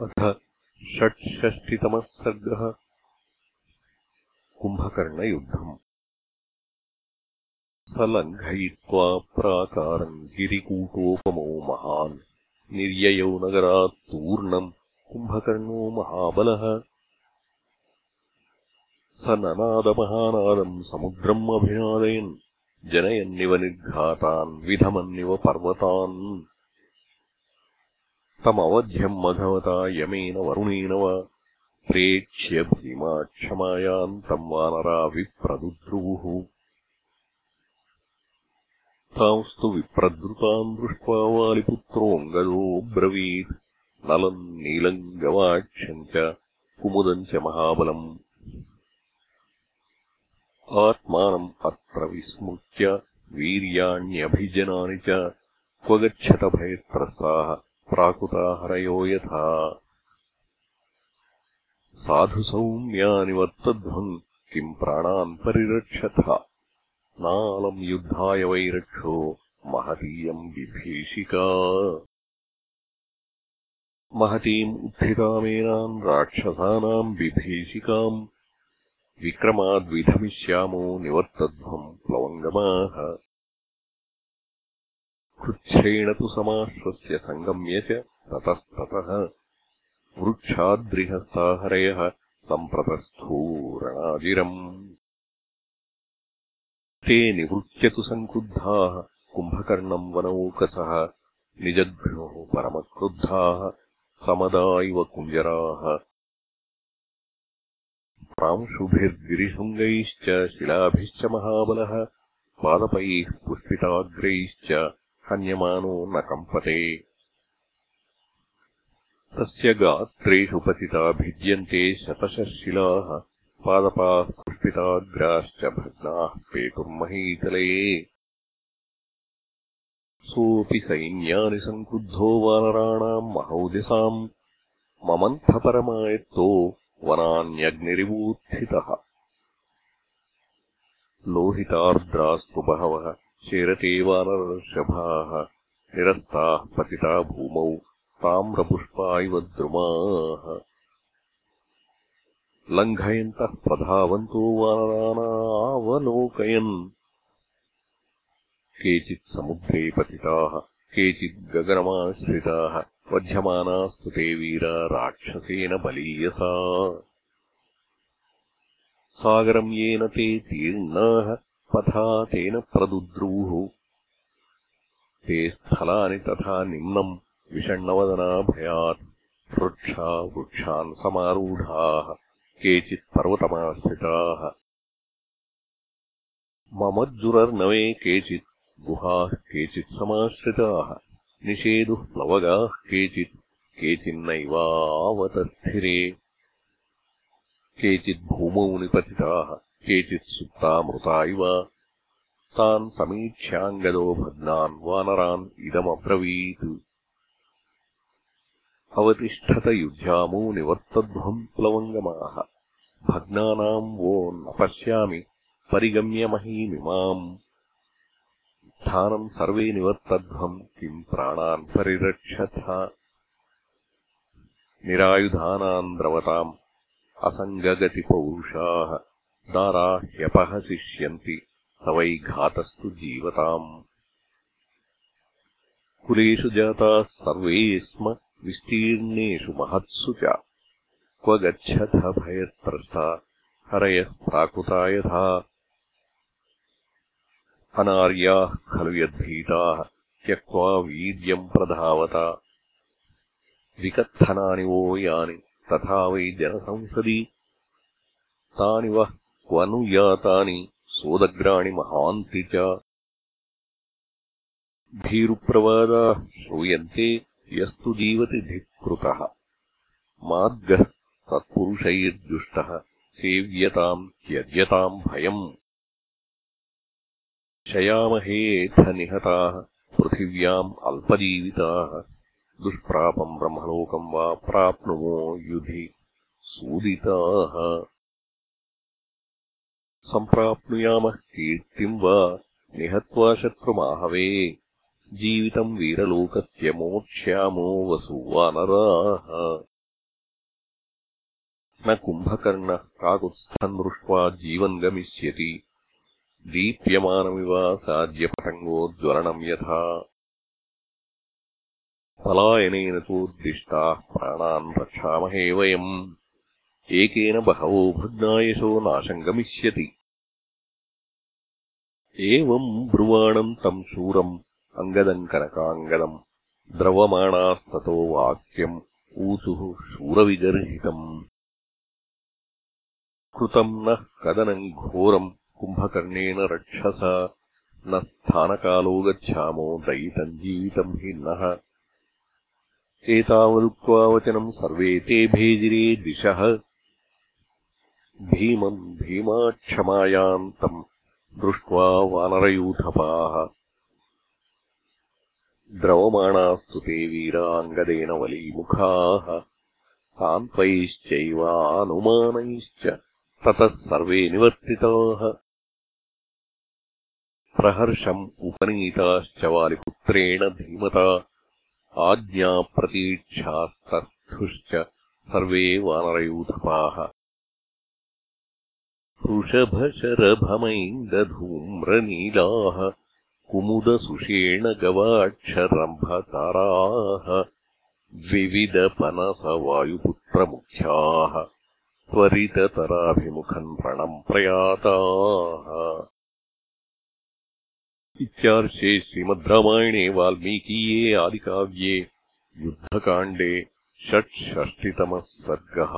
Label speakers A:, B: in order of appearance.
A: अथ षट्षष्टितमः सर्गः कुम्भकर्णयुद्धम्। स लङ्घयित्वा प्राकारम् गिरिकूटोपमो महान्। निर्ययौ नगरात् तूर्णम् कुम्भकर्णो महाबलः। स ननादमहानादम् समुद्रम् अभिनादयन् जनयन्निव निर्घातान् विधमन्निव पर्वतान् तमवध्यम् मघवता यमेन वरुणेन वा प्रेक्ष्य भीमाक्षमायान्तम् वानरा विप्रदुद्रुवुः तांस्तु विप्रद्रुताम् दृष्ट्वा वालिपुत्रोऽङ्गदोऽब्रवीत् नलम् नीलम् गवाक्षम् च कुमुदम् च महाबलम्। आत्मानम् अत्र विस्मृत्य वीर्याण्यभिजनानि च क्व गच्छतभयत्रस्ताः प्राकृता हरयो यथा साधुसौम्यानिवर्तध्वम् किम् प्राणान् परिरक्षथ। नालम् युद्धाय वैरक्षो महतीयम् विभीषिका। महतीम् उत्थितामेनाम् राक्षसानाम् विभीषिकाम्। विक्रमाद्विधमिष्यामो निवर्तध्वम् प्लवङ्गमाः कृच्छ्रेण तु समाश्वस्य सङ्गम्य च ततस्ततः। वृक्षाद्रिहस्ताहरयः रणाजिरम् ते निवृत्य तु सङ्क्रुद्धाः कुम्भकर्णम् वनौकसः निजद्भ्योः परमक्रुद्धाः समदा इव कुञ्जराः। प्रांशुभिर्गिरिशृङ्गैश्च शिलाभिश्च महाबलः पादपैः पुष्पिताग्रैश्च हन्यमानो न कम्पते तस्य गात्रेषु पतिता भिद्यन्ते शतशः शिलाः पादपाः पुष्पिताग्राश्च भग्नाः पेतुर्महीतले सोऽपि सैन्यानि सङ्क्रुद्धो वानराणाम् महौजसाम् ममन्थपरमायत्तो वनान्यग्निरिवूत्थितः। लोहितार्द्रास्तु बहवः चेरते वानरर्षभाः निरस्ताः पतिता भूमौ ताम्रपुष्पा इव द्रुमाः। लङ्घयन्तः प्रधावन्तो वानरानावलोकयन्। केचित् समुद्रे पतिताः केचिद्गगनमाश्रिताः वध्यमानास्तु ते वीरा राक्षसेन बलीयसा। सागरम् येन ते तीर्णाः पथा तेन प्रदुद्रुवुः ते स्थलानि तथा निम्नम् विषण्णवदनाभयात् वृक्षा वृक्षान् समारूढाः केचित् पर्वतमाश्रिताः। ममज्जुरर्नवे केचित् गुहाः केचित् समाश्रिताः। निषेदुः प्लवगाः केचित् केचिन्नैवावतस्थिरे। केचिद्भूमौ निपतिताः केचित् सुप्तामृता इव। तान् समीक्ष्याङ्गदो भग्नान् वानरान् इदमब्रवीत्। अवतिष्ठत युध्यामो निवर्तध्वम् प्लवङ्गमाः भग्नानाम् वो न पश्यामि परिगम्यमहीमिमाम् स्थानम् सर्वे निवर्तध्वम् किम् प्राणान् परिरक्षथ। निरायुधानाम् द्रवताम् असङ्गगतिपौरुषाः दारा ह्यपहसिष्यन्ति तवैघातस्तु जीवताम्। कुलेषु जाताः सर्वे स्म विस्तीर्णेषु महत्सु च। क्व गच्छथ भयत्रस्ता हरयः प्राकृता यथा। अनार्याः खलु यद्भीताः त्यक्त्वा वीर्यम् प्रधावता। विकत्थनानि वो यानि तथा वै जनसंसदि। तानि वः क्वनुयातानि सोदग्राणि महान्ति च। भीरुप्रवादाः श्रूयन्ते यस्तु जीवति धिक्कृतः। माद्गः तत्पुरुषैर्जुष्टः सेव्यताम् त्यज्यताम् भयम्। शयामहेऽथ निहताः पृथिव्याम् अल्पजीविताः दुष्प्रापम् ब्रह्मलोकम् वा प्राप्नुमो युधि। सूदिताः सम्प्राप्नुयामः कीर्तिम् वा निहत्वा शत्रुमाहवे। जीवितम् वीरलोकस्य मोक्ष्यामो वसुवानराः न कुम्भकर्णः काकुत्स्थम् दृष्ट्वा जीवन् गमिष्यति। दीप्यमानमिवासाद्यपटङ्गोज्ज्वलनम् यथा। पलायनेन चोद्दिष्टाः प्राणान् रक्षामहे वयम् एकेन बहवो भग्नायशो नाशम् गमिष्यति एवम् ब्रुवाणम् तम् शूरम् अङ्गदम् कनकाङ्गदम् द्रवमाणास्ततो वाक्यम् ऊचुः शूरविगर्हितम् कृतम् नः कदनम् घोरम् कुम्भकर्णेन रक्षसा न स्थानकालो गच्छामो दयितम् जीवितम् हि नः। एतावदुक्त्वा वचनम् सर्वे ते भेजिरे दिशः भीमम् भीमाक्षमायान्तम् दृष्ट्वा वानरयूथपाः। द्रवमाणास्तु ते वीराङ्गदेन वलीमुखाः। सान्त्वैश्चैवानुमानैश्च ततः सर्वे निवर्तिताः। प्रहर्षम् उपनीताश्च वालिपुत्रेण धीमता। आज्ञाप्रतीक्षास्तस्थुश्च सर्वे वानरयूथपाः वृषभशरभमैन्दधूम्रनीलाः कुमुदसुषेणगवाक्षरम्भताराः विविधपनसवायुपुत्रमुख्याः त्वरिततराभिमुखम् रणम् प्रयाताः। इत्यार्षे श्रीमद् रामायणे वाल्मीकीये आदिकाव्ये युद्धकाण्डे षट्षष्टितमः सर्गः